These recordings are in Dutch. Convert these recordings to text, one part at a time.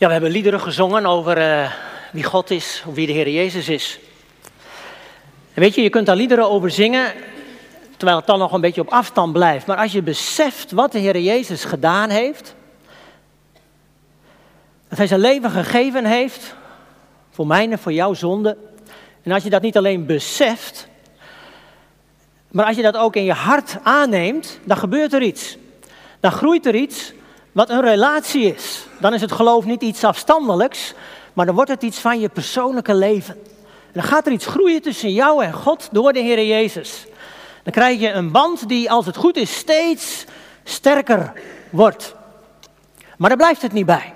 Ja, we hebben liederen gezongen over uh, wie God is, of wie de Heer Jezus is. En weet je, je kunt daar liederen over zingen, terwijl het dan nog een beetje op afstand blijft. Maar als je beseft wat de Heer Jezus gedaan heeft, dat Hij zijn leven gegeven heeft, voor mijn voor jouw zonde. En als je dat niet alleen beseft, maar als je dat ook in je hart aanneemt, dan gebeurt er iets. Dan groeit er iets wat een relatie is. Dan is het geloof niet iets afstandelijks, maar dan wordt het iets van je persoonlijke leven. En dan gaat er iets groeien tussen jou en God door de Heer Jezus. Dan krijg je een band die, als het goed is, steeds sterker wordt. Maar daar blijft het niet bij.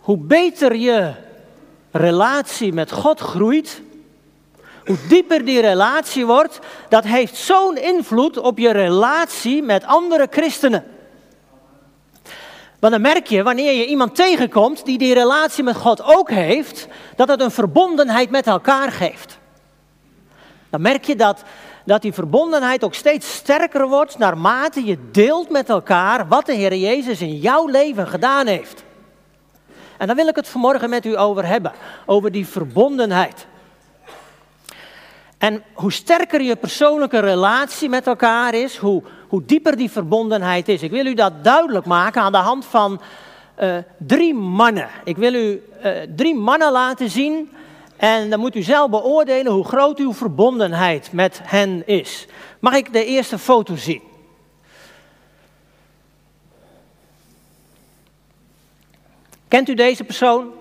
Hoe beter je relatie met God groeit, hoe dieper die relatie wordt, dat heeft zo'n invloed op je relatie met andere christenen. Want dan merk je, wanneer je iemand tegenkomt die die relatie met God ook heeft, dat het een verbondenheid met elkaar geeft. Dan merk je dat, dat die verbondenheid ook steeds sterker wordt naarmate je deelt met elkaar wat de Heer Jezus in jouw leven gedaan heeft. En daar wil ik het vanmorgen met u over hebben, over die verbondenheid. En hoe sterker je persoonlijke relatie met elkaar is, hoe, hoe dieper die verbondenheid is. Ik wil u dat duidelijk maken aan de hand van uh, drie mannen. Ik wil u uh, drie mannen laten zien en dan moet u zelf beoordelen hoe groot uw verbondenheid met hen is. Mag ik de eerste foto zien? Kent u deze persoon?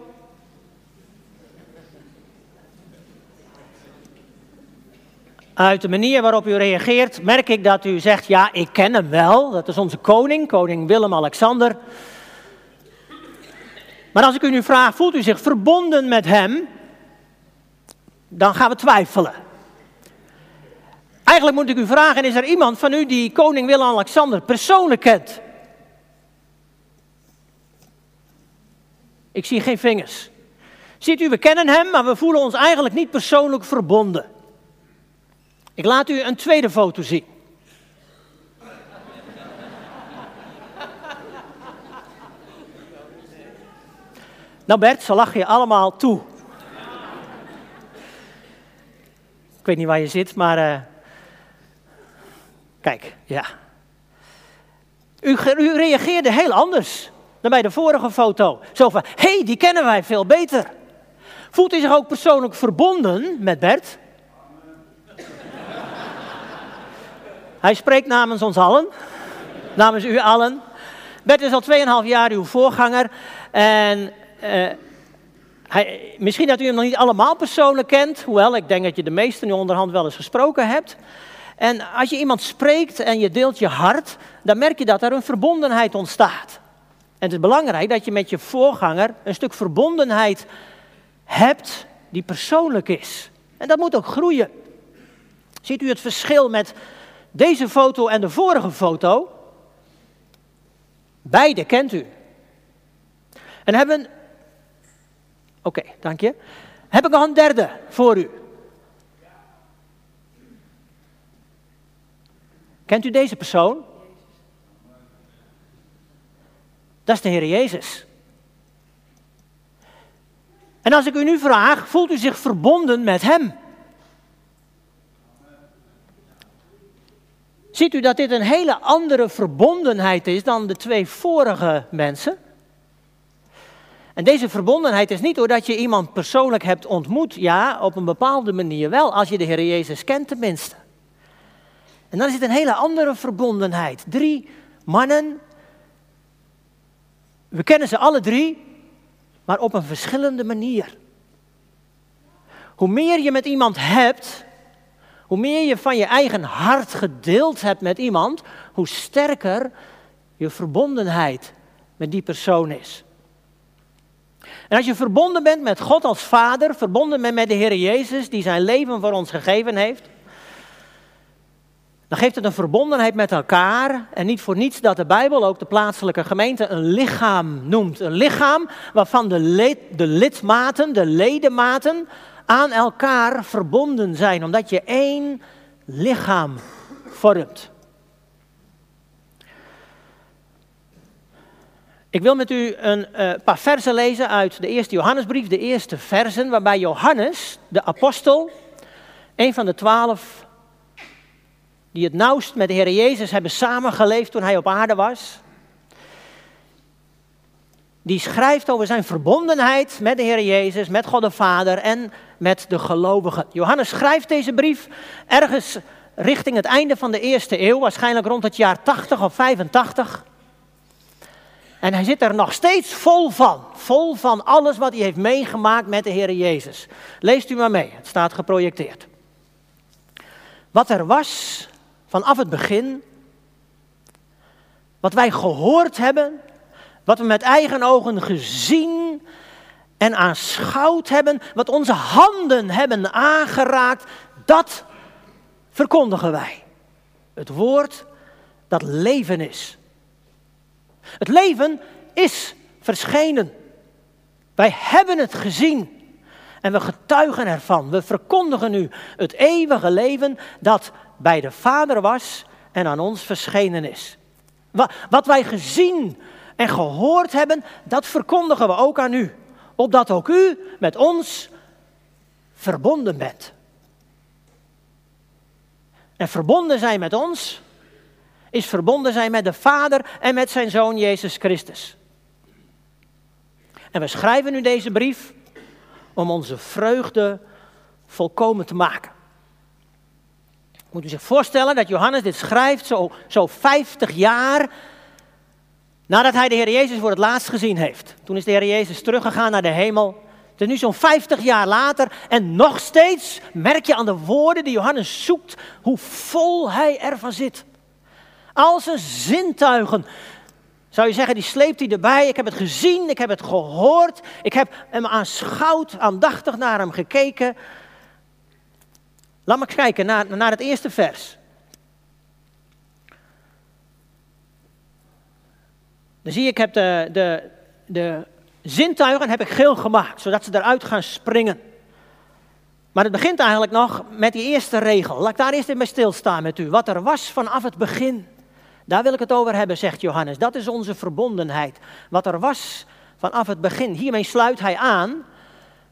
Uit de manier waarop u reageert merk ik dat u zegt, ja, ik ken hem wel. Dat is onze koning, koning Willem-Alexander. Maar als ik u nu vraag, voelt u zich verbonden met hem? Dan gaan we twijfelen. Eigenlijk moet ik u vragen, is er iemand van u die koning Willem-Alexander persoonlijk kent? Ik zie geen vingers. Ziet u, we kennen hem, maar we voelen ons eigenlijk niet persoonlijk verbonden. Ik laat u een tweede foto zien. Nou Bert, ze lachen je allemaal toe. Ik weet niet waar je zit, maar uh, kijk, ja. U, u, reageerde heel anders dan bij de vorige foto. Zo van, hé, hey, die kennen wij veel beter. Voelt u zich ook persoonlijk verbonden met Bert? Hij spreekt namens ons allen, namens u allen. Bert is al 2,5 jaar uw voorganger. En uh, hij, misschien dat u hem nog niet allemaal persoonlijk kent, hoewel ik denk dat je de meesten nu onderhand wel eens gesproken hebt. En als je iemand spreekt en je deelt je hart, dan merk je dat er een verbondenheid ontstaat. En het is belangrijk dat je met je voorganger een stuk verbondenheid hebt die persoonlijk is. En dat moet ook groeien. Ziet u het verschil met deze foto en de vorige foto, beide kent u. En hebben. Oké, dank je. Heb ik nog een derde voor u? Kent u deze persoon? Dat is de Heer Jezus. En als ik u nu vraag, voelt u zich verbonden met Hem? Ziet u dat dit een hele andere verbondenheid is dan de twee vorige mensen? En deze verbondenheid is niet doordat je iemand persoonlijk hebt ontmoet, ja, op een bepaalde manier wel, als je de Heer Jezus kent tenminste. En dan is het een hele andere verbondenheid. Drie mannen, we kennen ze alle drie, maar op een verschillende manier. Hoe meer je met iemand hebt, hoe meer je van je eigen hart gedeeld hebt met iemand, hoe sterker je verbondenheid met die persoon is. En als je verbonden bent met God als Vader, verbonden bent met de Heer Jezus, die zijn leven voor ons gegeven heeft, dan geeft het een verbondenheid met elkaar. En niet voor niets dat de Bijbel ook de plaatselijke gemeente een lichaam noemt. Een lichaam waarvan de, de lidmaten, de ledematen, aan elkaar verbonden zijn, omdat je één lichaam vormt. Ik wil met u een uh, paar versen lezen uit de eerste Johannesbrief, de eerste versen, waarbij Johannes, de apostel, een van de twaalf, die het nauwst met de Heer Jezus hebben samengeleefd toen hij op aarde was, die schrijft over zijn verbondenheid met de Heer Jezus, met God de Vader en met de gelovigen. Johannes schrijft deze brief ergens richting het einde van de eerste eeuw, waarschijnlijk rond het jaar 80 of 85. En hij zit er nog steeds vol van. Vol van alles wat hij heeft meegemaakt met de Heer Jezus. Leest u maar mee, het staat geprojecteerd. Wat er was vanaf het begin, wat wij gehoord hebben, wat we met eigen ogen gezien en aanschouwd hebben, wat onze handen hebben aangeraakt, dat verkondigen wij. Het woord dat leven is. Het leven is verschenen. Wij hebben het gezien en we getuigen ervan. We verkondigen nu het eeuwige leven dat bij de Vader was en aan ons verschenen is. Wat wij gezien en gehoord hebben, dat verkondigen we ook aan u. Opdat ook u met ons verbonden bent. En verbonden zijn met ons is verbonden zijn met de Vader en met zijn Zoon Jezus Christus. En we schrijven nu deze brief om onze vreugde volkomen te maken. Moet u zich voorstellen dat Johannes dit schrijft zo, zo 50 jaar nadat hij de Heer Jezus voor het laatst gezien heeft. Toen is de Heer Jezus teruggegaan naar de hemel. Het is nu zo'n 50 jaar later en nog steeds merk je aan de woorden die Johannes zoekt hoe vol hij ervan zit. Al zijn zintuigen, zou je zeggen, die sleept hij erbij. Ik heb het gezien, ik heb het gehoord, ik heb hem aanschouwd, aandachtig naar hem gekeken. Laat me kijken naar, naar het eerste vers. Zie ik heb de, de, de zintuigen heb ik geel gemaakt, zodat ze eruit gaan springen. Maar het begint eigenlijk nog met die eerste regel. Laat ik daar eerst even bij stilstaan met u. Wat er was vanaf het begin. Daar wil ik het over hebben, zegt Johannes. Dat is onze verbondenheid. Wat er was vanaf het begin. Hiermee sluit hij aan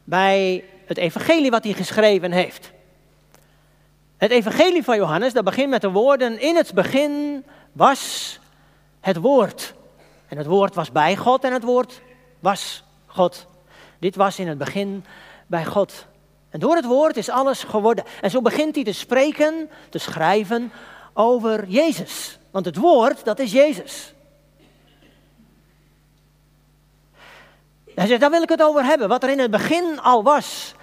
bij het evangelie wat hij geschreven heeft. Het evangelie van Johannes, dat begint met de woorden, in het begin was het woord. En het woord was bij God en het woord was God. Dit was in het begin bij God. En door het woord is alles geworden. En zo begint hij te spreken, te schrijven over Jezus. Want het woord, dat is Jezus. Hij zegt, daar wil ik het over hebben, wat er in het begin al was.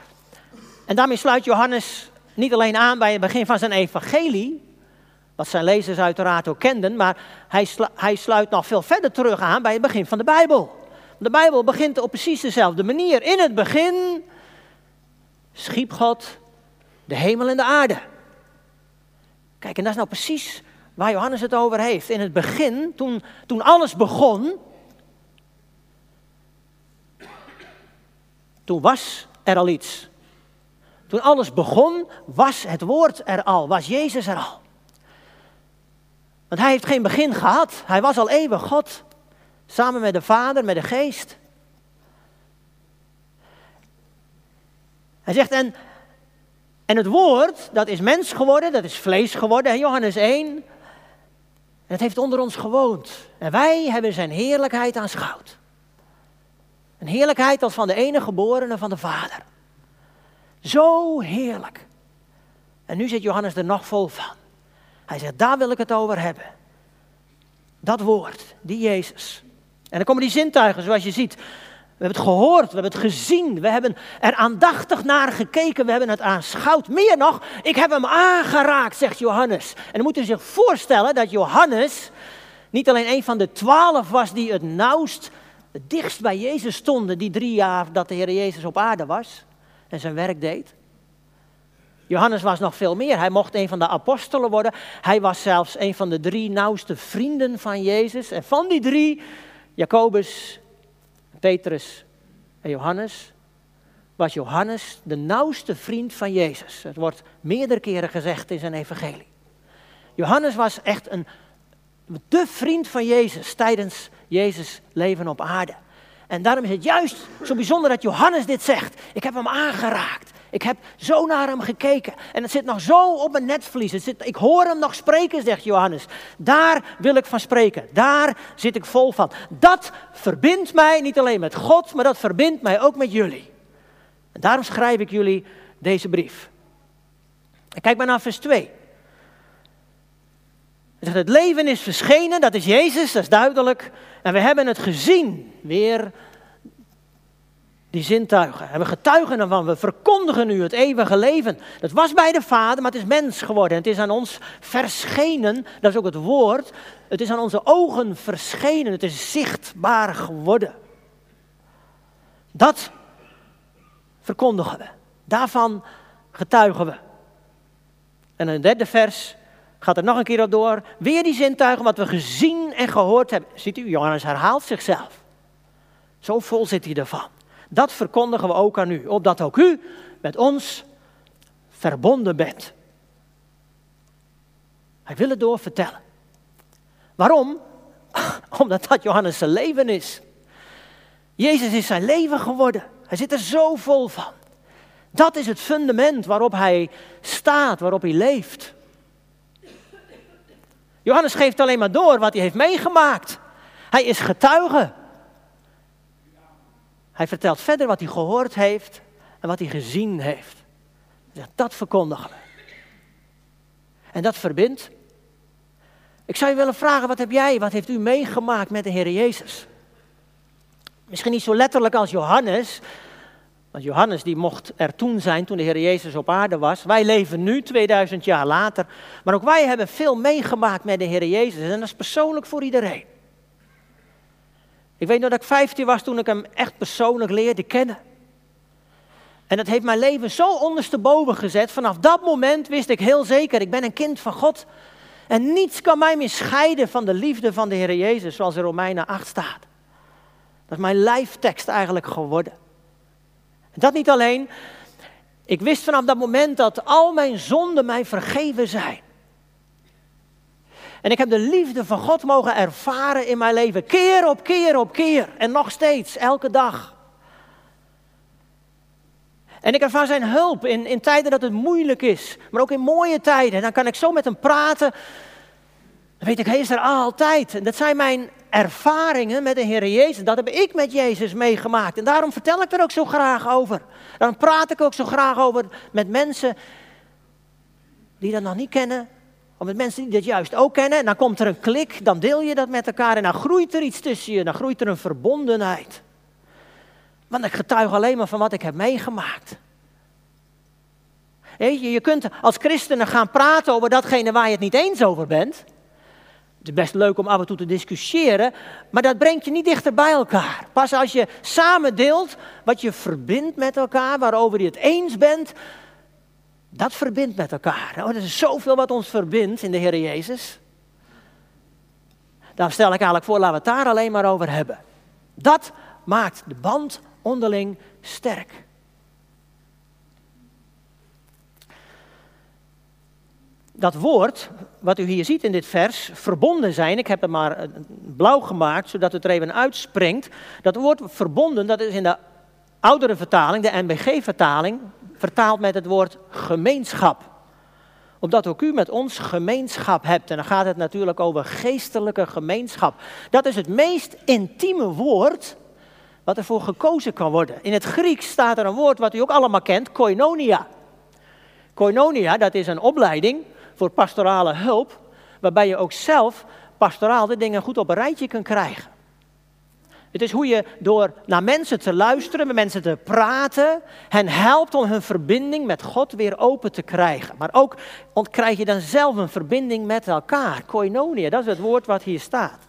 En daarmee sluit Johannes niet alleen aan bij het begin van zijn evangelie, wat zijn lezers uiteraard ook kenden, maar hij, hij sluit nog veel verder terug aan bij het begin van de Bijbel. De Bijbel begint op precies dezelfde manier. In het begin schiep God de hemel en de aarde. Kijk, en dat is nou precies waar Johannes het over heeft. In het begin, toen, toen alles begon, toen was er al iets. Toen alles begon, was het woord er al, was Jezus er al. Want hij heeft geen begin gehad, hij was al eeuwig God, samen met de Vader, met de Geest. Hij zegt, en, en het woord, dat is mens geworden, dat is vlees geworden, Johannes 1. En het heeft onder ons gewoond. En wij hebben zijn heerlijkheid aanschouwd. Een heerlijkheid als van de enige geborene van de Vader. Zo heerlijk. En nu zit Johannes er nog vol van. Hij zegt, daar wil ik het over hebben. Dat woord, die Jezus. En dan komen die zintuigen, zoals je ziet. We hebben het gehoord, we hebben het gezien, we hebben er aandachtig naar gekeken, we hebben het aanschouwd. Meer nog, ik heb hem aangeraakt, zegt Johannes. En dan moet u zich voorstellen dat Johannes niet alleen een van de twaalf was die het nauwst, het dichtst bij Jezus stonden, die drie jaar dat de Heer Jezus op aarde was en zijn werk deed. Johannes was nog veel meer. Hij mocht een van de apostelen worden. Hij was zelfs een van de drie nauwste vrienden van Jezus. En van die drie, Jacobus, Petrus en Johannes, was Johannes de nauwste vriend van Jezus. Het wordt meerdere keren gezegd in zijn evangelie. Johannes was echt een, De vriend van Jezus tijdens Jezus leven op aarde. En daarom is het juist zo bijzonder dat Johannes dit zegt. Ik heb hem aangeraakt. Ik heb zo naar hem gekeken. En het zit nog zo op mijn netvlies. Het zit, ik hoor hem nog spreken, zegt Johannes. Daar wil ik van spreken. Daar zit ik vol van. Dat verbindt mij niet alleen met God, maar dat verbindt mij ook met jullie. En daarom schrijf ik jullie deze brief. En kijk maar naar vers 2. Het leven is verschenen, dat is Jezus, dat is duidelijk. En we hebben het gezien, weer die zintuigen. En we getuigen ervan, we verkondigen nu het eeuwige leven. Dat was bij de Vader, maar het is mens geworden. Het is aan ons verschenen, dat is ook het woord. Het is aan onze ogen verschenen, het is zichtbaar geworden. Dat verkondigen we. Daarvan getuigen we. En in derde vers gaat er nog een keer op door. Weer die zintuigen, wat we gezien en gehoord hebben. Ziet u, Johannes herhaalt zichzelf. Zo vol zit hij ervan. Dat verkondigen we ook aan u, opdat ook u met ons verbonden bent. Hij wil het door vertellen. Waarom? Omdat dat Johannes zijn leven is. Jezus is zijn leven geworden. Hij zit er zo vol van. Dat is het fundament waarop hij staat, waarop hij leeft. Johannes geeft alleen maar door wat hij heeft meegemaakt. Hij is getuige. Hij vertelt verder wat hij gehoord heeft en wat hij gezien heeft. Dat verkondigen. En dat verbindt. Ik zou je willen vragen, wat heb jij, wat heeft u meegemaakt met de Heer Jezus? Misschien niet zo letterlijk als Johannes, want Johannes die mocht er toen zijn, toen de Heer Jezus op aarde was. Wij leven nu, 2000 jaar later. Maar ook wij hebben veel meegemaakt met de Heer Jezus. En dat is persoonlijk voor iedereen. Ik weet nog dat ik 15 was toen ik hem echt persoonlijk leerde kennen. En dat heeft mijn leven zo ondersteboven gezet. Vanaf dat moment wist ik heel zeker, ik ben een kind van God. En niets kan mij meer scheiden van de liefde van de Heer Jezus, zoals in Romeinen 8 staat. Dat is mijn lijftekst eigenlijk geworden. En dat niet alleen. Ik wist vanaf dat moment dat al mijn zonden mij vergeven zijn. En ik heb de liefde van God mogen ervaren in mijn leven. Keer op keer op keer. En nog steeds, elke dag. En ik ervaar zijn hulp in, in tijden dat het moeilijk is. Maar ook in mooie tijden. En dan kan ik zo met hem praten. Dan weet ik, hij is er altijd. En dat zijn mijn ervaringen met de Heer Jezus. Dat heb ik met Jezus meegemaakt. En daarom vertel ik er ook zo graag over. Dan praat ik ook zo graag over met mensen die dat nog niet kennen. Met mensen die dat juist ook kennen. En dan komt er een klik, dan deel je dat met elkaar. En dan groeit er iets tussen je. Dan groeit er een verbondenheid. Want ik getuig alleen maar van wat ik heb meegemaakt. Je kunt als christenen gaan praten over datgene waar je het niet eens over bent. Het is best leuk om af en toe te discussiëren, maar dat brengt je niet dichter bij elkaar. Pas als je samen deelt wat je verbindt met elkaar, waarover je het eens bent, dat verbindt met elkaar. Oh, er is zoveel wat ons verbindt in de Heer Jezus. Dan stel ik eigenlijk voor, laten we het daar alleen maar over hebben. Dat maakt de band onderling sterk. dat woord, wat u hier ziet in dit vers, verbonden zijn, ik heb het maar eh, blauw gemaakt, zodat het er even uitspringt. Dat woord verbonden, dat is in de oudere vertaling, de NBG-vertaling, vertaald met het woord gemeenschap. Omdat ook u met ons gemeenschap hebt. En dan gaat het natuurlijk over geestelijke gemeenschap. Dat is het meest intieme woord wat ervoor gekozen kan worden. In het Grieks staat er een woord wat u ook allemaal kent, koinonia. Koinonia, dat is een opleiding voor pastorale hulp, waarbij je ook zelf pastoraal de dingen goed op een rijtje kunt krijgen. Het is hoe je door naar mensen te luisteren, met mensen te praten, hen helpt om hun verbinding met God weer open te krijgen. Maar ook krijg je dan zelf een verbinding met elkaar. Koinonia, dat is het woord wat hier staat.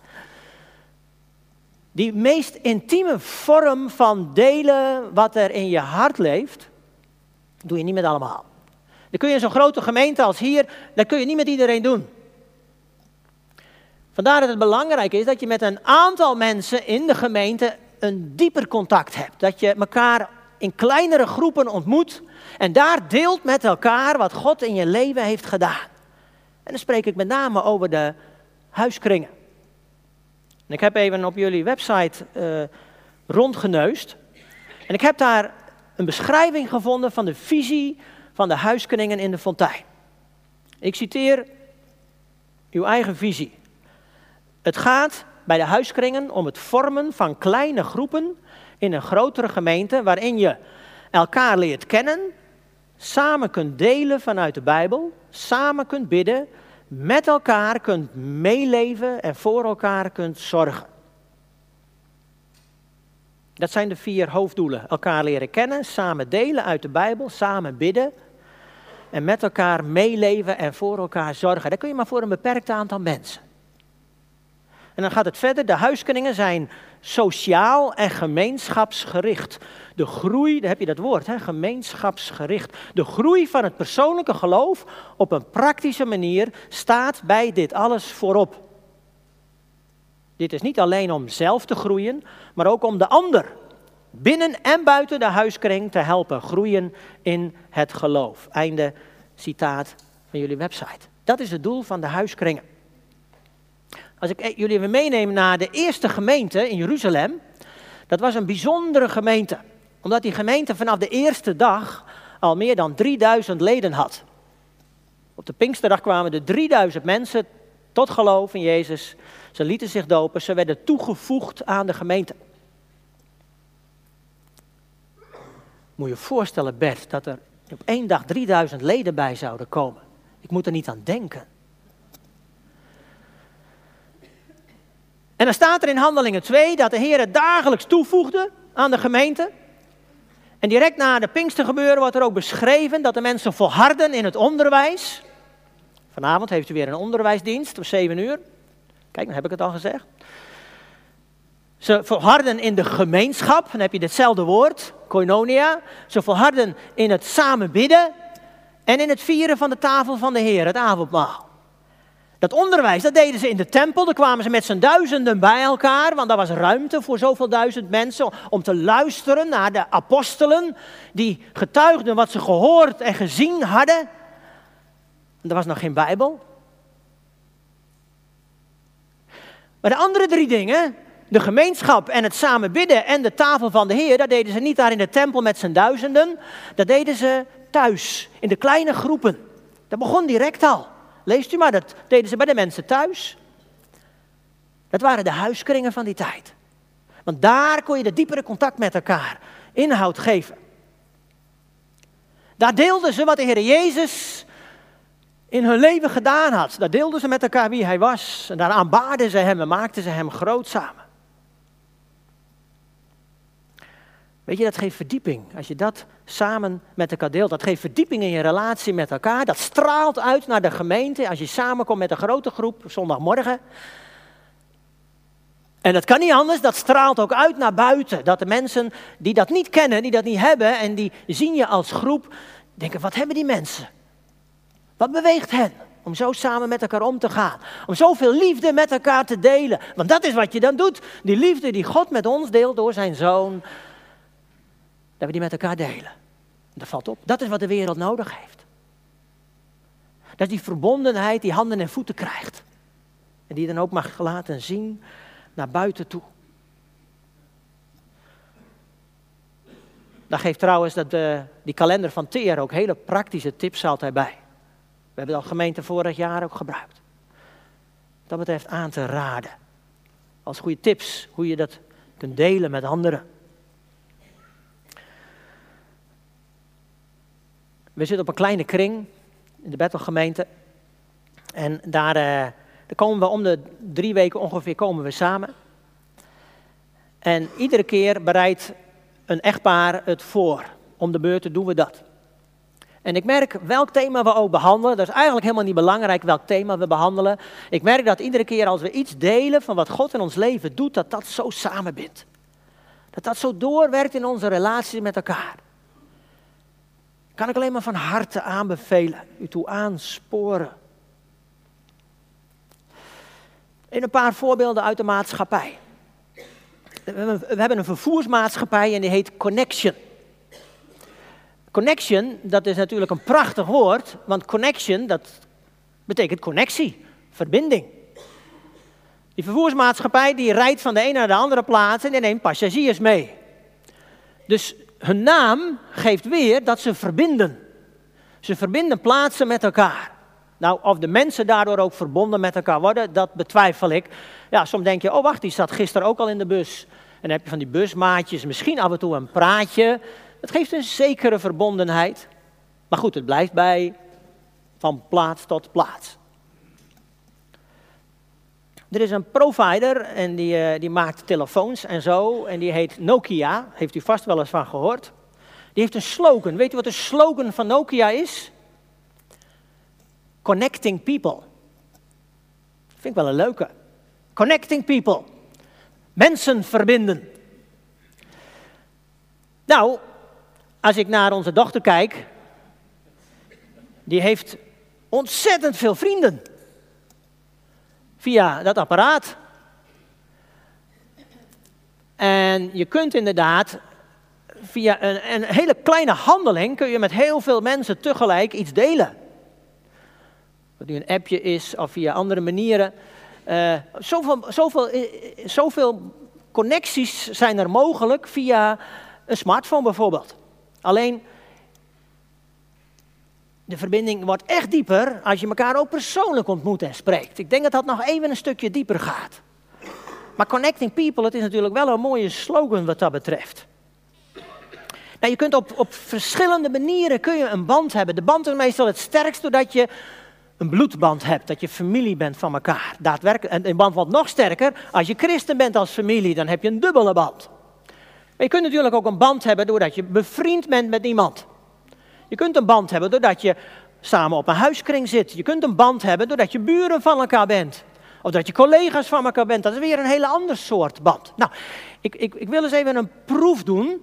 Die meest intieme vorm van delen wat er in je hart leeft, doe je niet met allemaal. Dan kun je in zo'n grote gemeente als hier, dat kun je niet met iedereen doen. Vandaar dat het belangrijk is dat je met een aantal mensen in de gemeente een dieper contact hebt. Dat je elkaar in kleinere groepen ontmoet en daar deelt met elkaar wat God in je leven heeft gedaan. En dan spreek ik met name over de huiskringen. En ik heb even op jullie website uh, rondgeneust. En ik heb daar een beschrijving gevonden van de visie van de huiskringen in de fontein. Ik citeer uw eigen visie. Het gaat bij de huiskringen om het vormen van kleine groepen in een grotere gemeente waarin je elkaar leert kennen, samen kunt delen vanuit de Bijbel, samen kunt bidden, met elkaar kunt meeleven en voor elkaar kunt zorgen. Dat zijn de vier hoofddoelen. Elkaar leren kennen, samen delen uit de Bijbel, samen bidden en met elkaar meeleven en voor elkaar zorgen. Dat kun je maar voor een beperkt aantal mensen. En dan gaat het verder. De huiskenningen zijn sociaal en gemeenschapsgericht. De groei, daar heb je dat woord, hè, gemeenschapsgericht. De groei van het persoonlijke geloof op een praktische manier staat bij dit alles voorop. Dit is niet alleen om zelf te groeien, maar ook om de ander binnen en buiten de huiskring te helpen groeien in het geloof. Einde citaat van jullie website. Dat is het doel van de huiskringen. Als ik jullie even meeneem naar de eerste gemeente in Jeruzalem, dat was een bijzondere gemeente. Omdat die gemeente vanaf de eerste dag al meer dan 3000 leden had. Op de Pinksterdag kwamen er 3000 mensen tot geloof in Jezus. Ze lieten zich dopen, ze werden toegevoegd aan de gemeente. Moet je je voorstellen, Bert, dat er op één dag 3000 leden bij zouden komen. Ik moet er niet aan denken. En dan staat er in Handelingen 2 dat de Heer het dagelijks toevoegde aan de gemeente. En direct na de Pinkstergebeuren wordt er ook beschreven dat de mensen volharden in het onderwijs. Vanavond heeft u weer een onderwijsdienst om 7 uur. Kijk, dan heb ik het al gezegd. Ze volharden in de gemeenschap, dan heb je hetzelfde woord, koinonia. Ze volharden in het samen bidden en in het vieren van de tafel van de Heer, het avondmaal. Dat onderwijs, dat deden ze in de tempel. Daar kwamen ze met z'n duizenden bij elkaar, want daar was ruimte voor zoveel duizend mensen om te luisteren naar de apostelen die getuigden wat ze gehoord en gezien hadden. er was nog geen Bijbel. Maar de andere drie dingen, de gemeenschap en het samen bidden en de tafel van de Heer, dat deden ze niet daar in de tempel met z'n duizenden. Dat deden ze thuis, in de kleine groepen. Dat begon direct al. Leest u maar, dat deden ze bij de mensen thuis. Dat waren de huiskringen van die tijd. Want daar kon je de diepere contact met elkaar inhoud geven. Daar deelden ze wat de Heer Jezus in hun leven gedaan had. Daar deelden ze met elkaar wie hij was. En daar aanbaarden ze hem en maakten ze hem groot samen. Weet je, dat geeft verdieping. Als je dat samen met elkaar deelt, dat geeft verdieping in je relatie met elkaar. Dat straalt uit naar de gemeente als je samenkomt met een grote groep zondagmorgen. En dat kan niet anders, dat straalt ook uit naar buiten. Dat de mensen die dat niet kennen, die dat niet hebben en die zien je als groep, denken, wat hebben die mensen? Wat beweegt hen? Om zo samen met elkaar om te gaan. Om zoveel liefde met elkaar te delen. Want dat is wat je dan doet. Die liefde die God met ons deelt door zijn zoon dat we die met elkaar delen. Dat valt op. Dat is wat de wereld nodig heeft. Dat die verbondenheid die handen en voeten krijgt. En die dan ook mag laten zien naar buiten toe. Daar geeft trouwens dat, uh, die kalender van Teer ook hele praktische tips altijd bij. We hebben dat gemeente vorig jaar ook gebruikt. Dat betreft aan te raden. Als goede tips hoe je dat kunt delen met anderen. We zitten op een kleine kring in de Bethelgemeente. En daar, uh, daar, komen we om de drie weken ongeveer komen we samen. En iedere keer bereidt een echtpaar het voor. Om de beurt doen we dat. En ik merk welk thema we ook behandelen. Dat is eigenlijk helemaal niet belangrijk welk thema we behandelen. Ik merk dat iedere keer als we iets delen van wat God in ons leven doet, dat dat zo samenbindt. Dat dat zo doorwerkt in onze relaties met elkaar. Kan ik alleen maar van harte aanbevelen, u toe aansporen. In een paar voorbeelden uit de maatschappij. We hebben een vervoersmaatschappij en die heet Connection. Connection, dat is natuurlijk een prachtig woord, want connection, dat betekent connectie, verbinding. Die vervoersmaatschappij die rijdt van de ene naar de andere plaats en die neemt passagiers mee. Dus hun naam geeft weer dat ze verbinden. Ze verbinden plaatsen met elkaar. Nou, of de mensen daardoor ook verbonden met elkaar worden, dat betwijfel ik. Ja, soms denk je, oh wacht, die zat gisteren ook al in de bus. En dan heb je van die busmaatjes, misschien af en toe een praatje. Het geeft een zekere verbondenheid. Maar goed, het blijft bij van plaats tot plaats. Er is een provider en die, uh, die maakt telefoons en zo. En die heet Nokia. Heeft u vast wel eens van gehoord. Die heeft een slogan. Weet u wat de slogan van Nokia is? Connecting people. Vind ik wel een leuke. Connecting people. Mensen verbinden. Nou, als ik naar onze dochter kijk, die heeft ontzettend veel vrienden. Via dat apparaat. En je kunt inderdaad via een, een, hele kleine handeling kun je met heel veel mensen tegelijk iets delen. Wat nu een appje is of via andere manieren. Uh, zoveel, zoveel, eh, zoveel connecties zijn er mogelijk via een smartphone bijvoorbeeld. Alleen de verbinding wordt echt dieper als je elkaar ook persoonlijk ontmoet en spreekt. Ik denk dat dat nog even een stukje dieper gaat. Maar connecting people, het is natuurlijk wel een mooie slogan wat dat betreft. Nou, je kunt op, op verschillende manieren kun je een band hebben. De band is meestal het sterkst doordat je een bloedband hebt, dat je familie bent van elkaar. Daadwerkelijk, en een band wordt nog sterker als je christen bent als familie, dan heb je een dubbele band. Maar je kunt natuurlijk ook een band hebben doordat je bevriend bent met iemand. Je kunt een band hebben doordat je samen op een huiskring zit. Je kunt een band hebben doordat je buren van elkaar bent. Of dat je collega's van elkaar bent. Dat is weer een hele ander soort band. Nou, ik, ik, ik wil eens even een proef doen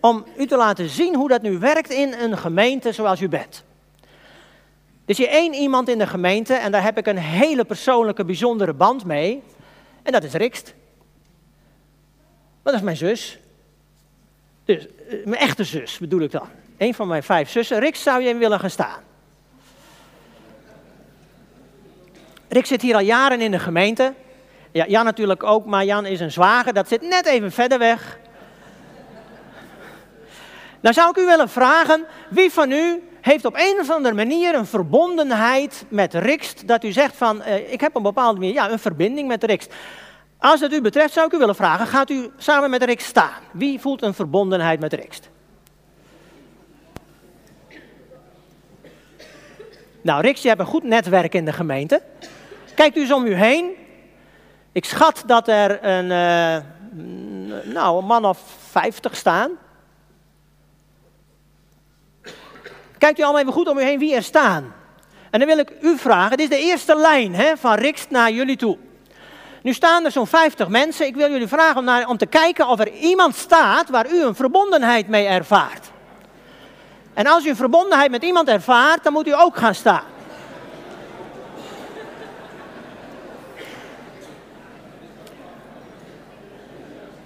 om u te laten zien hoe dat nu werkt in een gemeente zoals u bent. Er is één iemand in de gemeente en daar heb ik een hele persoonlijke, bijzondere band mee. En dat is Rikst. Dat is mijn zus. Dus, eh, mijn echte zus bedoel ik dan. Een van mijn vijf zussen. Rick, zou je hem willen gaan staan? Rick zit hier al jaren in de gemeente. Ja, Jan natuurlijk ook, maar Jan is een zwager. Dat zit net even verder weg. Dan zou ik u willen vragen, wie van u heeft op een of andere manier een verbondenheid met Rikst, dat u zegt van, uh, ik heb een bepaalde manier, ja, een verbinding met Rikst. Als het u betreft zou ik u willen vragen, gaat u samen met Rikst staan? Wie voelt een verbondenheid met Rikst? Nou, Rikst, je hebt een goed netwerk in de gemeente. Kijkt u eens om u heen. Ik schat dat er een, uh, nou, een man of vijftig staan. Kijkt u allemaal even goed om u heen wie er staan. En dan wil ik u vragen, dit is de eerste lijn hè, van Rikst naar jullie toe. Nu staan er zo'n 50 mensen. Ik wil jullie vragen om, naar, om te kijken of er iemand staat waar u een verbondenheid mee ervaart. En als u een verbondenheid met iemand ervaart, dan moet u ook gaan staan.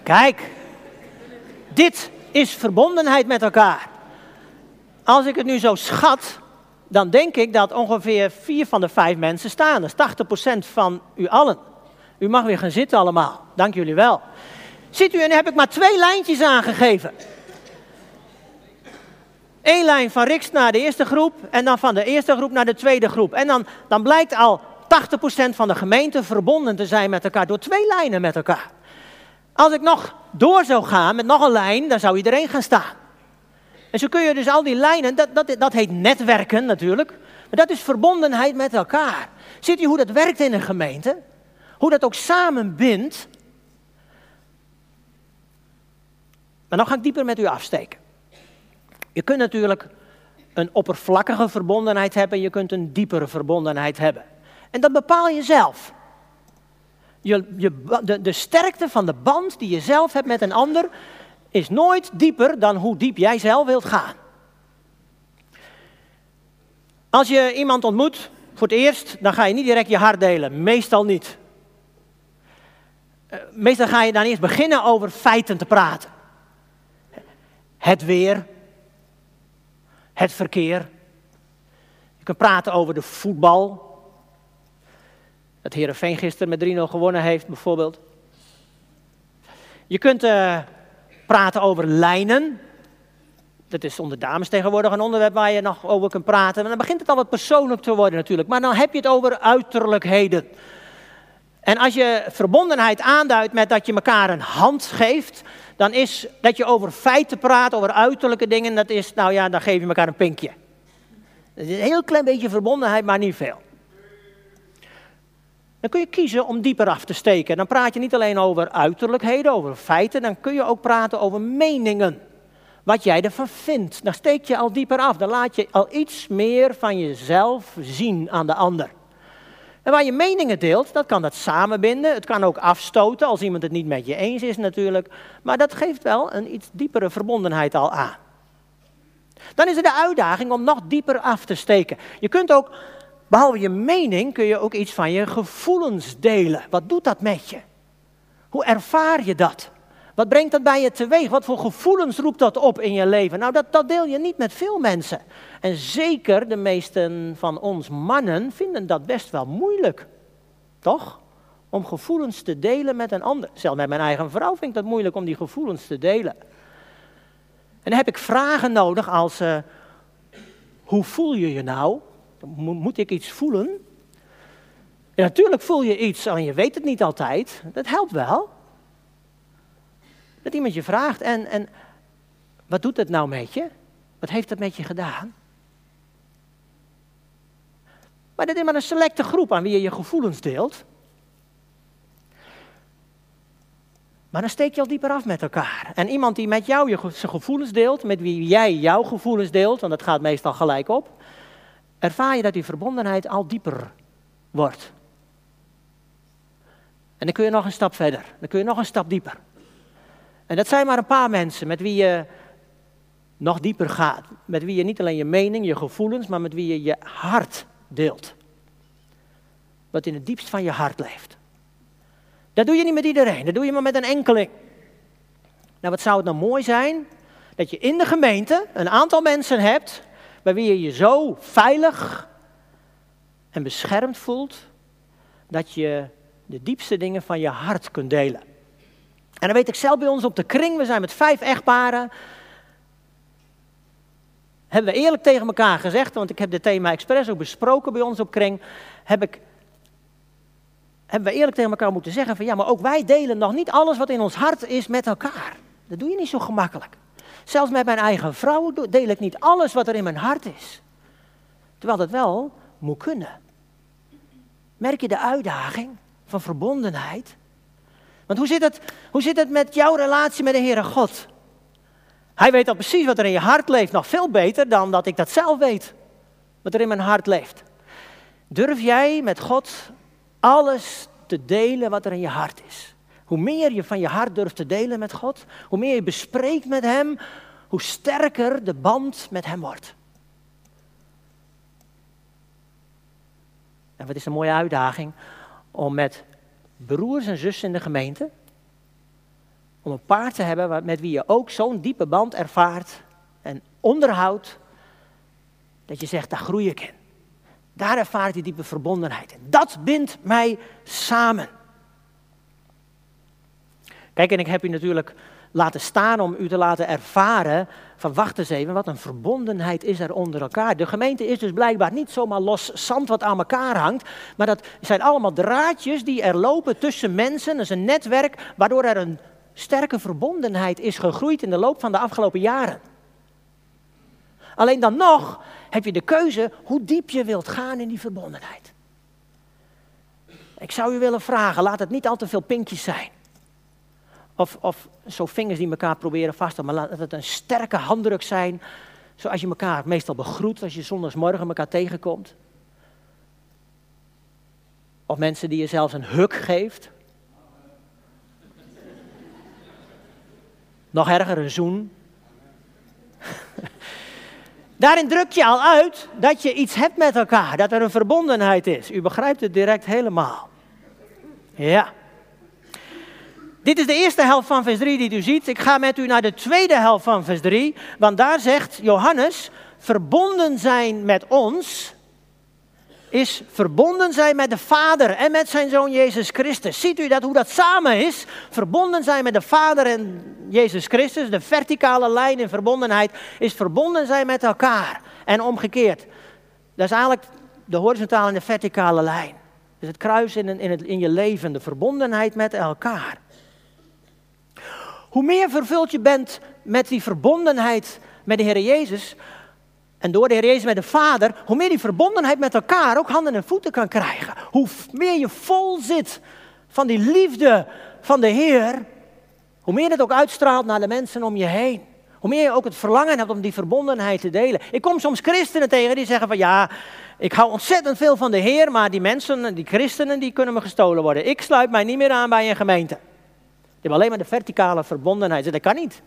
Kijk, dit is verbondenheid met elkaar. Als ik het nu zo schat, dan denk ik dat ongeveer vier van de vijf mensen staan. Dat is 80% van u allen. U mag weer gaan zitten allemaal. Dank jullie wel. Ziet u, en heb ik maar twee lijntjes aangegeven. Eén lijn van Riks naar de eerste groep en dan van de eerste groep naar de tweede groep. En dan, dan blijkt al 80% van de gemeente verbonden te zijn met elkaar door twee lijnen met elkaar. Als ik nog door zou gaan met nog een lijn, dan zou iedereen gaan staan. En zo kun je dus al die lijnen, dat, dat, dat heet netwerken natuurlijk, maar dat is verbondenheid met elkaar. Ziet u hoe dat werkt in een gemeente? Hoe dat ook samen bindt? Maar dan ga ik dieper met u afsteken. Je kunt natuurlijk een oppervlakkige verbondenheid hebben, je kunt een diepere verbondenheid hebben. En dat bepaal je zelf. Je, je, de, de sterkte van de band die je zelf hebt met een ander is nooit dieper dan hoe diep jij zelf wilt gaan. Als je iemand ontmoet voor het eerst, dan ga je niet direct je hart delen. Meestal niet. Eh, meestal ga je dan eerst beginnen over feiten te praten. Het weer, het verkeer. Je kunt praten over de voetbal. Dat Heerenveen gisteren met 3-0 gewonnen heeft, bijvoorbeeld. Je kunt uh, praten over lijnen. Dat is onder dames tegenwoordig een onderwerp waar je nog over kunt praten. Maar dan begint het al wat persoonlijk te worden natuurlijk. Maar dan heb je het over uiterlijkheden. En als je verbondenheid aanduidt met dat je elkaar een hand geeft, dan is dat je over feiten praat, over uiterlijke dingen, dat is, nou ja, dan geef je elkaar een pinkje. Dat is een heel klein beetje verbondenheid, maar niet veel. Dan kun je kiezen om dieper af te steken. Dan praat je niet alleen over uiterlijkheden, over feiten, dan kun je ook praten over meningen. Wat jij ervan vindt. Dan steek je al dieper af. Dan laat je al iets meer van jezelf zien aan de ander. En waar je meningen deelt, dat kan dat samenbinden. Het kan ook afstoten als iemand het niet met je eens is natuurlijk. Maar dat geeft wel een iets diepere verbondenheid al aan. Dan is er de uitdaging om nog dieper af te steken. Je kunt ook, behalve je mening, kun je ook iets van je gevoelens delen. Wat doet dat met je? Hoe ervaar je dat? Wat brengt dat bij je teweeg? Wat voor gevoelens roept dat op in je leven? Nou, dat, dat deel je niet met veel mensen. En zeker de meesten van ons mannen vinden dat best wel moeilijk. Toch? Om gevoelens te delen met een ander. Zelfs met mijn eigen vrouw vind ik dat moeilijk om die gevoelens te delen. En dan heb ik vragen nodig als, uh, hoe voel je je nou? Moet ik iets voelen? Natuurlijk voel je iets, alleen je weet het niet altijd. Dat helpt wel. Dat iemand je vraagt, en, en wat doet het nou met je? Wat heeft dat met je gedaan? Maar dat is maar een selecte groep aan wie je je gevoelens deelt. Maar dan steek je al dieper af met elkaar. En iemand die met jou je, zijn gevoelens deelt, met wie jij jouw gevoelens deelt, want dat gaat meestal gelijk op, ervaar je dat die verbondenheid al dieper wordt. En dan kun je nog een stap verder, dan kun je nog een stap dieper. En dat zijn maar een paar mensen met wie je nog dieper gaat. Met wie je niet alleen je mening, je gevoelens, maar met wie je je hart deelt. Wat in het diepst van je hart leeft. Dat doe je niet met iedereen, dat doe je maar met een enkeling. Nou, wat zou het nou mooi zijn dat je in de gemeente een aantal mensen hebt bij wie je je zo veilig en beschermd voelt dat je de diepste dingen van je hart kunt delen. En dan weet ik zelf bij ons op de kring, we zijn met vijf echtparen. Hebben we eerlijk tegen elkaar gezegd, want ik heb dit thema expres ook besproken bij ons op kring. Heb ik, hebben we eerlijk tegen elkaar moeten zeggen van ja, maar ook wij delen nog niet alles wat in ons hart is met elkaar. Dat doe je niet zo gemakkelijk. Zelfs met mijn eigen vrouw deel ik niet alles wat er in mijn hart is. Terwijl dat wel moet kunnen. Merk je de uitdaging van verbondenheid? Want hoe zit, het, hoe zit het met jouw relatie met de Heere God? Hij weet al precies wat er in je hart leeft, nog veel beter dan dat ik dat zelf weet. Wat er in mijn hart leeft. Durf jij met God alles te delen wat er in je hart is? Hoe meer je van je hart durft te delen met God, hoe meer je bespreekt met Hem, hoe sterker de band met Hem wordt. En wat is een mooie uitdaging om met broers en zussen in de gemeente. Om een paar te hebben met wie je ook zo'n diepe band ervaart en onderhoudt. Dat je zegt, daar groei ik in. Daar ervaar ik die diepe verbondenheid in. Dat bindt mij samen. Kijk, en ik heb u natuurlijk laten staan om u te laten ervaren van wacht eens even, wat een verbondenheid is er onder elkaar. De gemeente is dus blijkbaar niet zomaar los zand wat aan elkaar hangt, maar dat zijn allemaal draadjes die er lopen tussen mensen. Dat is een netwerk waardoor er een sterke verbondenheid is gegroeid in de loop van de afgelopen jaren. Alleen dan nog heb je de keuze hoe diep je wilt gaan in die verbondenheid. Ik zou u willen vragen, laat het niet al te veel pinkjes zijn. Of, of zo vingers die elkaar proberen vast te maar laat het een sterke handdruk zijn. Zoals je elkaar meestal begroet als je zondagsmorgen elkaar tegenkomt. Of mensen die je zelfs een huk geeft. Nog erger, een zoen. Daarin druk je al uit dat je iets hebt met elkaar, dat er een verbondenheid is. U begrijpt het direct helemaal. Ja. Dit is de eerste helft van vers 3 die u ziet. Ik ga met u naar de tweede helft van vers 3. Want daar zegt Johannes, verbonden zijn met ons is verbonden zijn met de Vader en met zijn Zoon Jezus Christus. Ziet u dat, hoe dat samen is? Verbonden zijn met de Vader en Jezus Christus. De verticale lijn in verbondenheid is verbonden zijn met elkaar. En omgekeerd. Dat is eigenlijk de horizontale en de verticale lijn. Dus het kruis in, in, het, in je leven, de verbondenheid met elkaar. Hoe meer vervuld je bent met die verbondenheid met de Heer Jezus, en door de Heer Jezus met de Vader, hoe meer die verbondenheid met elkaar ook handen en voeten kan krijgen. Hoe meer je vol zit van die liefde van de Heer, hoe meer het ook uitstraalt naar de mensen om je heen. Hoe meer je ook het verlangen hebt om die verbondenheid te delen. Ik kom soms christenen tegen die zeggen van ja, ik hou ontzettend veel van de Heer, maar die mensen, die christenen, die kunnen me gestolen worden. Ik sluit mij niet meer aan bij een gemeente. Die hebben alleen maar de verticale verbondenheid. Dat kan niet.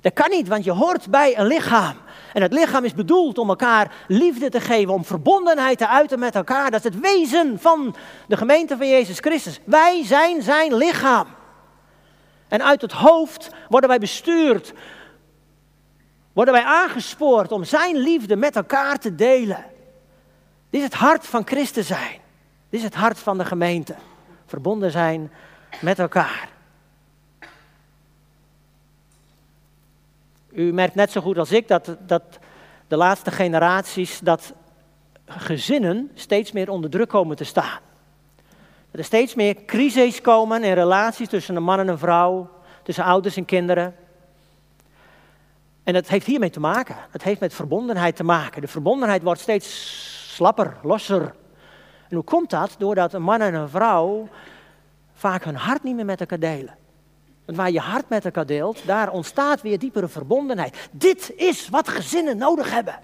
Dat kan niet, want je hoort bij een lichaam. En het lichaam is bedoeld om elkaar liefde te geven, om verbondenheid te uiten met elkaar. Dat is het wezen van de gemeente van Jezus Christus. Wij zijn zijn lichaam. En uit het hoofd worden wij bestuurd, worden wij aangespoord om zijn liefde met elkaar te delen. Dit is het hart van Christus zijn. Dit is het hart van de gemeente. Verbonden zijn met elkaar. U merkt net zo goed als ik dat, dat de laatste generaties, dat gezinnen steeds meer onder druk komen te staan. Dat er steeds meer crises komen in relaties tussen een man en een vrouw, tussen ouders en kinderen. En dat heeft hiermee te maken. Het heeft met verbondenheid te maken. De verbondenheid wordt steeds slapper, losser. En hoe komt dat? Doordat een man en een vrouw vaak hun hart niet meer met elkaar delen. Want waar je hart met elkaar deelt, daar ontstaat weer diepere verbondenheid. Dit is wat gezinnen nodig hebben.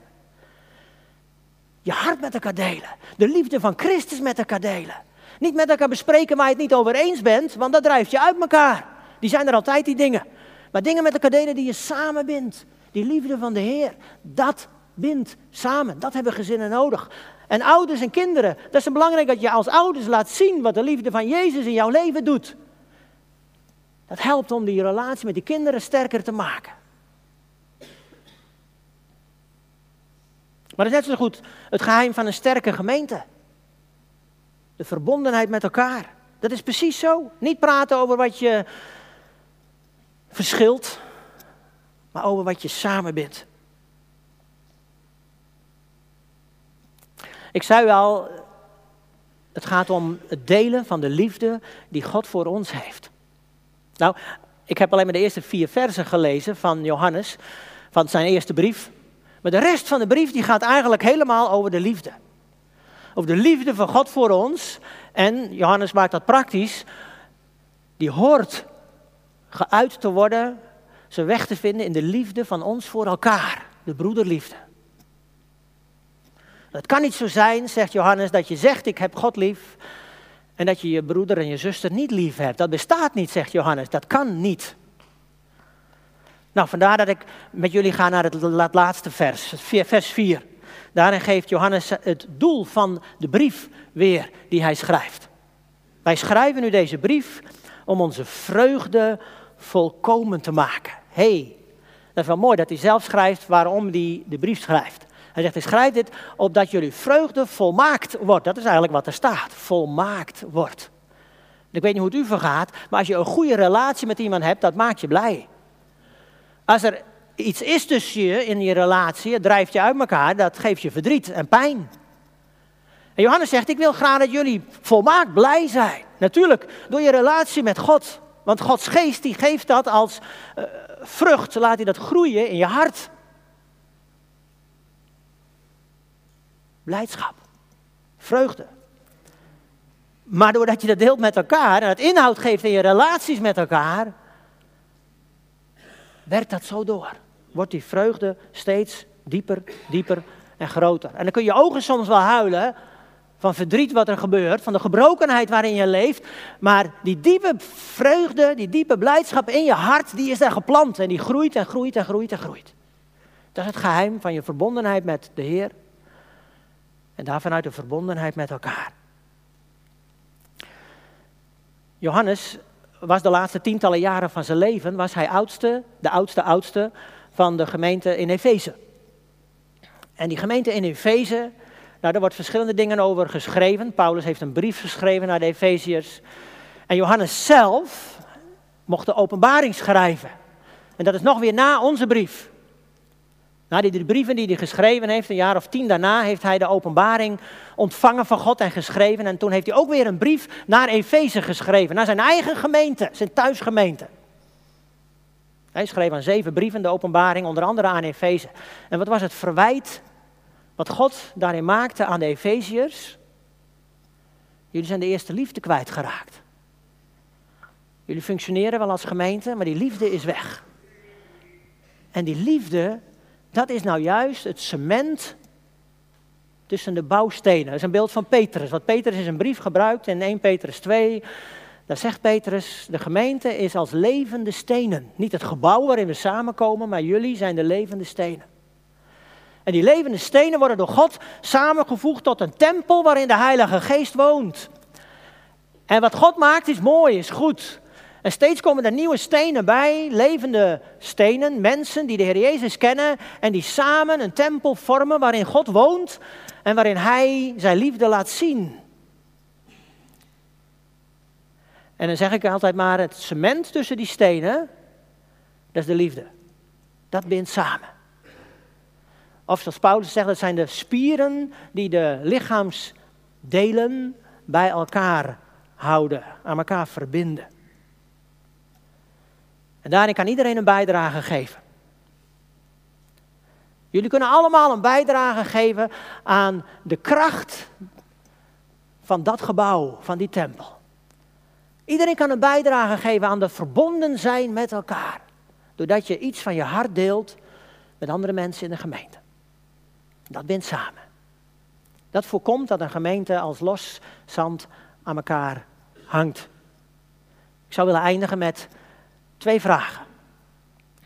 Je hart met elkaar delen. De liefde van Christus met elkaar delen. Niet met elkaar bespreken waar je het niet over eens bent, want dat drijft je uit elkaar. Die zijn er altijd, die dingen. Maar dingen met elkaar delen die je samen bindt. Die liefde van de Heer, dat bindt samen. Dat hebben gezinnen nodig. En ouders en kinderen, dat is belangrijk dat je als ouders laat zien wat de liefde van Jezus in jouw leven doet. Dat helpt om die relatie met die kinderen sterker te maken. Maar dat is net zo goed het geheim van een sterke gemeente. De verbondenheid met elkaar. Dat is precies zo. Niet praten over wat je verschilt, maar over wat je samen bent. Ik zei al, het gaat om het delen van de liefde die God voor ons heeft. Nou, ik heb alleen maar de eerste vier versen gelezen van Johannes, van zijn eerste brief. Maar de rest van de brief die gaat eigenlijk helemaal over de liefde. Over de liefde van God voor ons. En Johannes maakt dat praktisch. Die hoort geuit te worden, zijn weg te vinden in de liefde van ons voor elkaar. De broederliefde. Het kan niet zo zijn, zegt Johannes, dat je zegt ik heb God lief. En dat je je broeder en je zuster niet lief hebt. Dat bestaat niet, zegt Johannes. Dat kan niet. Nou, vandaar dat ik met jullie ga naar het laatste vers, vers 4. Daarin geeft Johannes het doel van de brief weer die hij schrijft. Wij schrijven nu deze brief om onze vreugde volkomen te maken. hey, dat is wel mooi dat hij zelf schrijft waarom hij de brief schrijft. Hij zegt, hij schrijft dit opdat jullie vreugde volmaakt wordt. Dat is eigenlijk wat er staat, volmaakt wordt. Ik weet niet hoe het u vergaat, maar als je een goede relatie met iemand hebt, dat maakt je blij. Als er iets is tussen je in je relatie, het drijft je uit elkaar, dat geeft je verdriet en pijn. En Johannes zegt, ik wil graag dat jullie volmaakt blij zijn. Natuurlijk, door je relatie met God. Want Gods geest die geeft dat als uh, vrucht, laat hij dat groeien in je hart. Blijdschap, vreugde. Maar doordat je dat deelt met elkaar en het inhoud geeft in je relaties met elkaar, werkt dat zo door. Wordt die vreugde steeds dieper, dieper en groter. En dan kun je ogen soms wel huilen van verdriet wat er gebeurt, van de gebrokenheid waarin je leeft. Maar die diepe vreugde, die diepe blijdschap in je hart, die is daar geplant en die groeit en groeit en groeit en groeit. Dat is het geheim van je verbondenheid met de Heer en daar vanuit de verbondenheid met elkaar. Johannes was de laatste tientallen jaren van zijn leven, was hij oudste, de oudste oudste van de gemeente in Efeze. En die gemeente in Efeze, Nou, daar wordt verschillende dingen over geschreven. Paulus heeft een brief geschreven naar de Efeziërs. En Johannes zelf mocht de openbaring schrijven. En dat is nog weer na onze brief. Na die brieven die hij geschreven heeft, een jaar of tien daarna, heeft hij de openbaring ontvangen van God en geschreven. En toen heeft hij ook weer een brief naar Efeze geschreven, naar zijn eigen gemeente, zijn thuisgemeente. Hij schreef aan zeven brieven de openbaring, onder andere aan Efeze. En wat was het verwijt wat God daarin maakte aan de Efeziërs? Jullie zijn de eerste liefde kwijtgeraakt. Jullie functioneren wel als gemeente, maar die liefde is weg. En die liefde, dat is nou juist het cement tussen de bouwstenen. Dat is een beeld van Petrus. Wat Petrus is een brief gebruikt in 1 Petrus 2. Daar zegt Petrus, de gemeente is als levende stenen. Niet het gebouw waarin we samenkomen, maar jullie zijn de levende stenen. En die levende stenen worden door God samengevoegd tot een tempel waarin de Heilige Geest woont. En wat God maakt is mooi, is goed. En steeds komen er nieuwe stenen bij, levende stenen, mensen die de Heer Jezus kennen en die samen een tempel vormen waarin God woont en waarin Hij zijn liefde laat zien. En dan zeg ik altijd maar, het cement tussen die stenen, dat is de liefde. Dat bindt samen. Of zoals Paulus zegt, dat zijn de spieren die de lichaamsdelen bij elkaar houden, aan elkaar verbinden. En daarin kan iedereen een bijdrage geven. Jullie kunnen allemaal een bijdrage geven aan de kracht van dat gebouw, van die tempel. Iedereen kan een bijdrage geven aan de verbonden zijn met elkaar. Doordat je iets van je hart deelt met andere mensen in de gemeente. Dat bindt samen. Dat voorkomt dat een gemeente als los zand aan elkaar hangt. Ik zou willen eindigen met twee vragen.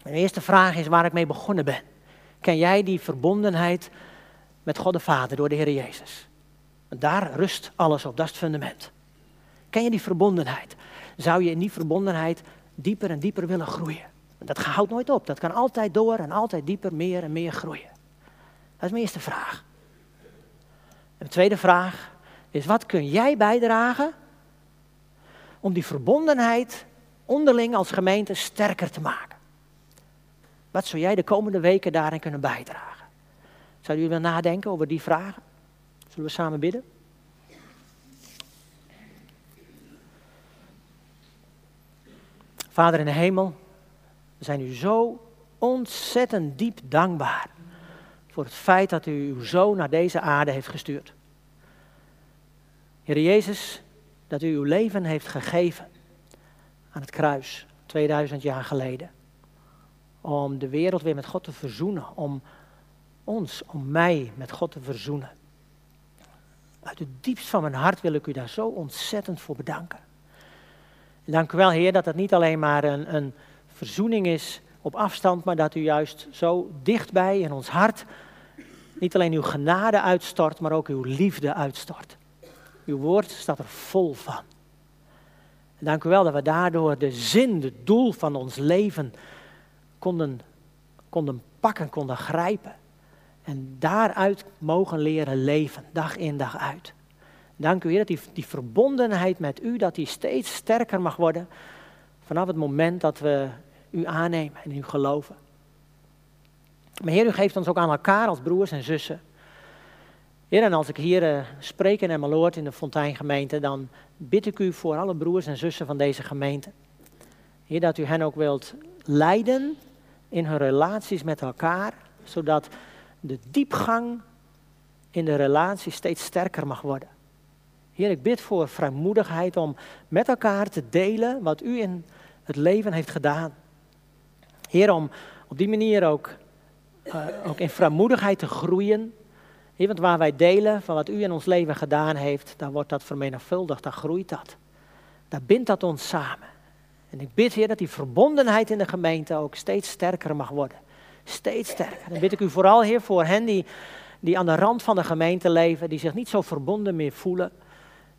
Mijn eerste vraag is waar ik mee begonnen ben. Ken jij die verbondenheid met God de Vader door de Heer Jezus? daar rust alles op, dat is het fundament. Ken je die verbondenheid? Zou je in die verbondenheid dieper en dieper willen groeien? Dat houdt nooit op, dat kan altijd door en altijd dieper, meer en meer groeien. Dat is mijn eerste vraag. De tweede vraag is, wat kun jij bijdragen om die verbondenheid onderling als gemeente sterker te maken? Wat zou jij de komende weken daarin kunnen bijdragen? Zouden jullie willen nadenken over die vragen? Zullen we samen bidden? Vader in de hemel, we zijn u zo ontzettend diep dankbaar voor het feit dat u uw zoon naar deze aarde heeft gestuurd. Heer Jezus, dat u uw leven heeft gegeven aan het kruis, 2000 jaar geleden. Om de wereld weer met God te verzoenen, om ons, om mij met God te verzoenen. Uit het diepst van mijn hart wil ik u daar zo ontzettend voor bedanken. En dank u wel, Heer, dat het niet alleen maar een, een verzoening is op afstand, maar dat u juist zo dichtbij in ons hart niet alleen uw genade uitstort, maar ook uw liefde uitstort. Uw woord staat er vol van. Dank u wel dat we daardoor de zin, het doel van ons leven konden, konden pakken, konden grijpen. En daaruit mogen leren leven, dag in dag uit. Dank u Heer dat die, die verbondenheid met u, dat die steeds sterker mag worden vanaf het moment dat we u aannemen en u geloven. Maar Heer, u geeft ons ook aan elkaar als broers en zussen. Heer, en als ik hier uh, spreek in Emmeloord in de Fonteingemeente, dan bid ik u voor alle broers en zussen van deze gemeente. Heer, dat u hen ook wilt leiden in hun relaties met elkaar, zodat de diepgang in de relatie steeds sterker mag worden. Heer, ik bid voor vrijmoedigheid om met elkaar te delen wat u in het leven heeft gedaan. Heer, om op die manier ook, uh, ook in vrijmoedigheid te groeien. Heer, want waar wij delen van wat u in ons leven gedaan heeft, dan wordt dat vermenigvuldigd, dan groeit dat. Daar bindt dat ons samen. En ik bid, Heer, dat die verbondenheid in de gemeente ook steeds sterker mag worden. Steeds sterker. Dan bid ik u vooral, Heer, voor hen die, die aan de rand van de gemeente leven, die zich niet zo verbonden meer voelen.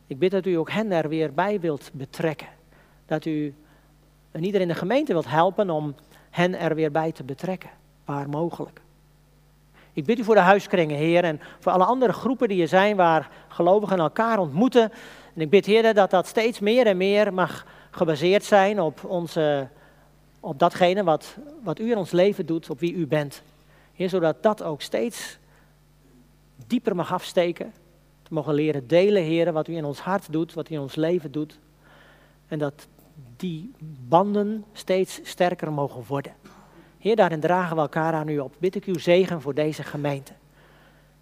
Ik bid dat u ook hen er weer bij wilt betrekken. Dat u en iedereen in de gemeente wilt helpen om hen er weer bij te betrekken, waar mogelijk. Ik bid u voor de huiskringen, Heer, en voor alle andere groepen die er zijn waar gelovigen elkaar ontmoeten. En ik bid, Heer, dat dat steeds meer en meer mag gebaseerd zijn op, onze, op datgene wat, wat u in ons leven doet, op wie u bent. Heer, zodat dat ook steeds dieper mag afsteken. Te mogen leren delen, Heer, wat u in ons hart doet, wat u in ons leven doet. En dat die banden steeds sterker mogen worden. Heer, daarin dragen we elkaar aan u op. Bid ik uw zegen voor deze gemeente.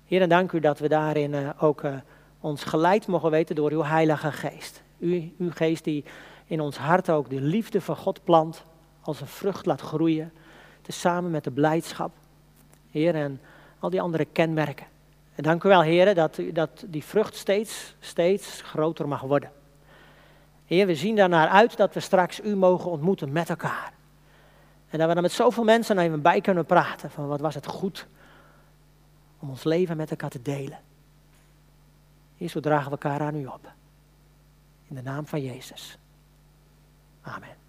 Heer, en dank u dat we daarin uh, ook uh, ons geleid mogen weten door uw Heilige Geest. U, uw geest die in ons hart ook de liefde van God plant, als een vrucht laat groeien, tezamen met de blijdschap. Heer, en al die andere kenmerken. En dank u wel, Heer, dat, dat die vrucht steeds, steeds groter mag worden. Heer, we zien daarnaar uit dat we straks u mogen ontmoeten met elkaar. En dat we dan met zoveel mensen even bij kunnen praten van wat was het goed om ons leven met elkaar te delen. Heer, zo dragen we elkaar aan u op. In de naam van Jezus. Amen.